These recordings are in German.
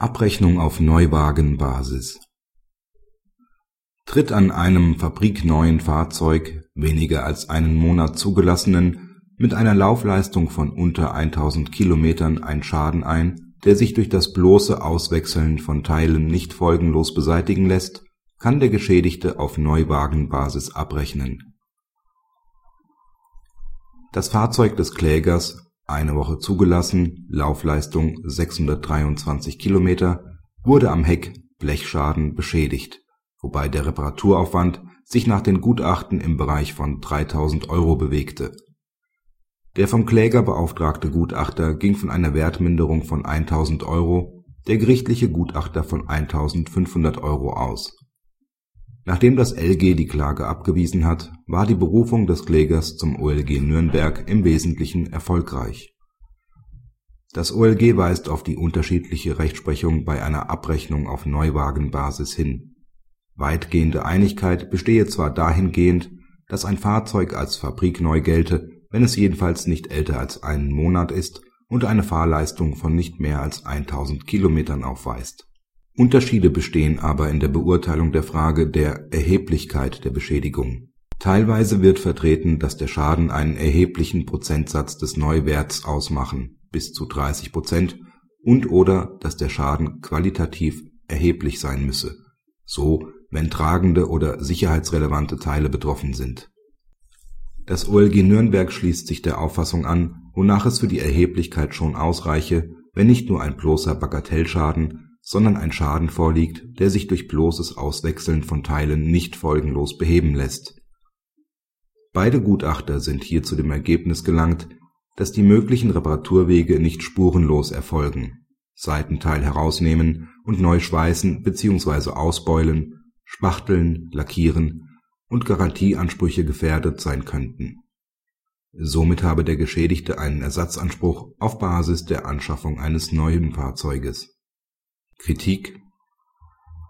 Abrechnung auf Neuwagenbasis Tritt an einem fabrikneuen Fahrzeug (weniger als einen Monat zugelassenen) mit einer Laufleistung von unter 1000 Kilometern ein Schaden ein, der sich durch das bloße Auswechseln von Teilen nicht folgenlos beseitigen lässt, kann der Geschädigte auf Neuwagenbasis abrechnen. Das Fahrzeug des Klägers eine Woche zugelassen, Laufleistung 623 Kilometer, wurde am Heck Blechschaden beschädigt, wobei der Reparaturaufwand sich nach den Gutachten im Bereich von 3000 Euro bewegte. Der vom Kläger beauftragte Gutachter ging von einer Wertminderung von 1000 Euro, der gerichtliche Gutachter von 1500 Euro aus Nachdem das LG die Klage abgewiesen hat, war die Berufung des Klägers zum OLG Nürnberg im Wesentlichen erfolgreich. Das OLG weist auf die unterschiedliche Rechtsprechung bei einer Abrechnung auf Neuwagenbasis hin. Weitgehende Einigkeit bestehe zwar dahingehend, dass ein Fahrzeug als fabrikneu gelte, wenn es jedenfalls nicht älter als einen Monat ist und eine Fahrleistung von nicht mehr als 1000 Kilometern aufweist Unterschiede bestehen aber in der Beurteilung der Frage der Erheblichkeit der Beschädigung. Teilweise wird vertreten, dass der Schaden einen erheblichen Prozentsatz des Neuwerts ausmachen (bis zu 30 Prozent) und/oder dass der Schaden qualitativ erheblich sein müsse (so, wenn tragende oder sicherheitsrelevante Teile betroffen sind). Das OLG Nürnberg schließt sich der Auffassung an, wonach es für die Erheblichkeit schon ausreiche, wenn nicht nur ein bloßer Bagatellschaden sondern ein Schaden vorliegt, der sich durch bloßes Auswechseln von Teilen nicht folgenlos beheben lässt. Beide Gutachter sind hier zu dem Ergebnis gelangt, dass die möglichen Reparaturwege nicht spurenlos erfolgen (Seitenteil herausnehmen und neu schweißen bzw. ausbeulen, spachteln, lackieren) und Garantieansprüche gefährdet sein könnten. Somit habe der Geschädigte einen Ersatzanspruch auf Basis der Anschaffung eines neuen Fahrzeuges Kritik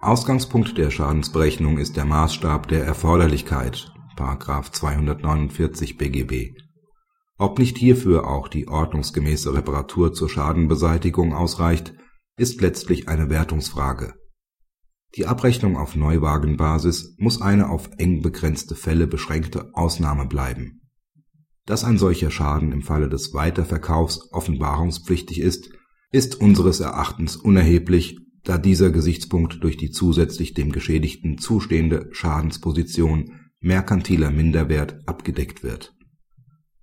Ausgangspunkt der Schadensberechnung ist der Maßstab der Erforderlichkeit (§ 249 BGB). Ob nicht hierfür auch die ordnungsgemäße Reparatur zur Schadenbeseitigung ausreicht, ist letztlich eine Wertungsfrage. Die Abrechnung auf Neuwagenbasis muss eine auf eng begrenzte Fälle beschränkte Ausnahme bleiben. Dass ein solcher Schaden im Falle des Weiterverkaufs offenbarungspflichtig ist ist unseres Erachtens unerheblich, da dieser Gesichtspunkt durch die zusätzlich dem Geschädigten zustehende Schadensposition merkantiler Minderwert abgedeckt wird.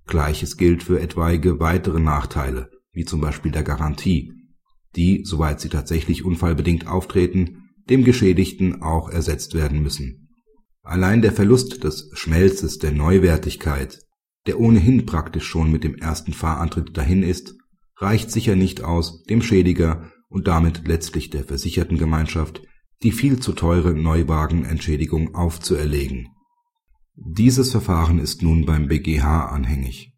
Gleiches gilt für etwaige weitere Nachteile, wie zum Beispiel der Garantie, die, soweit sie tatsächlich unfallbedingt auftreten, dem Geschädigten auch ersetzt werden müssen. Allein der Verlust des Schmelzes der Neuwertigkeit, der ohnehin praktisch schon mit dem ersten Fahrantritt dahin ist reicht sicher nicht aus, dem Schädiger und damit letztlich der Versichertengemeinschaft die viel zu teure Neuwagenentschädigung aufzuerlegen. Dieses Verfahren ist nun beim BGH anhängig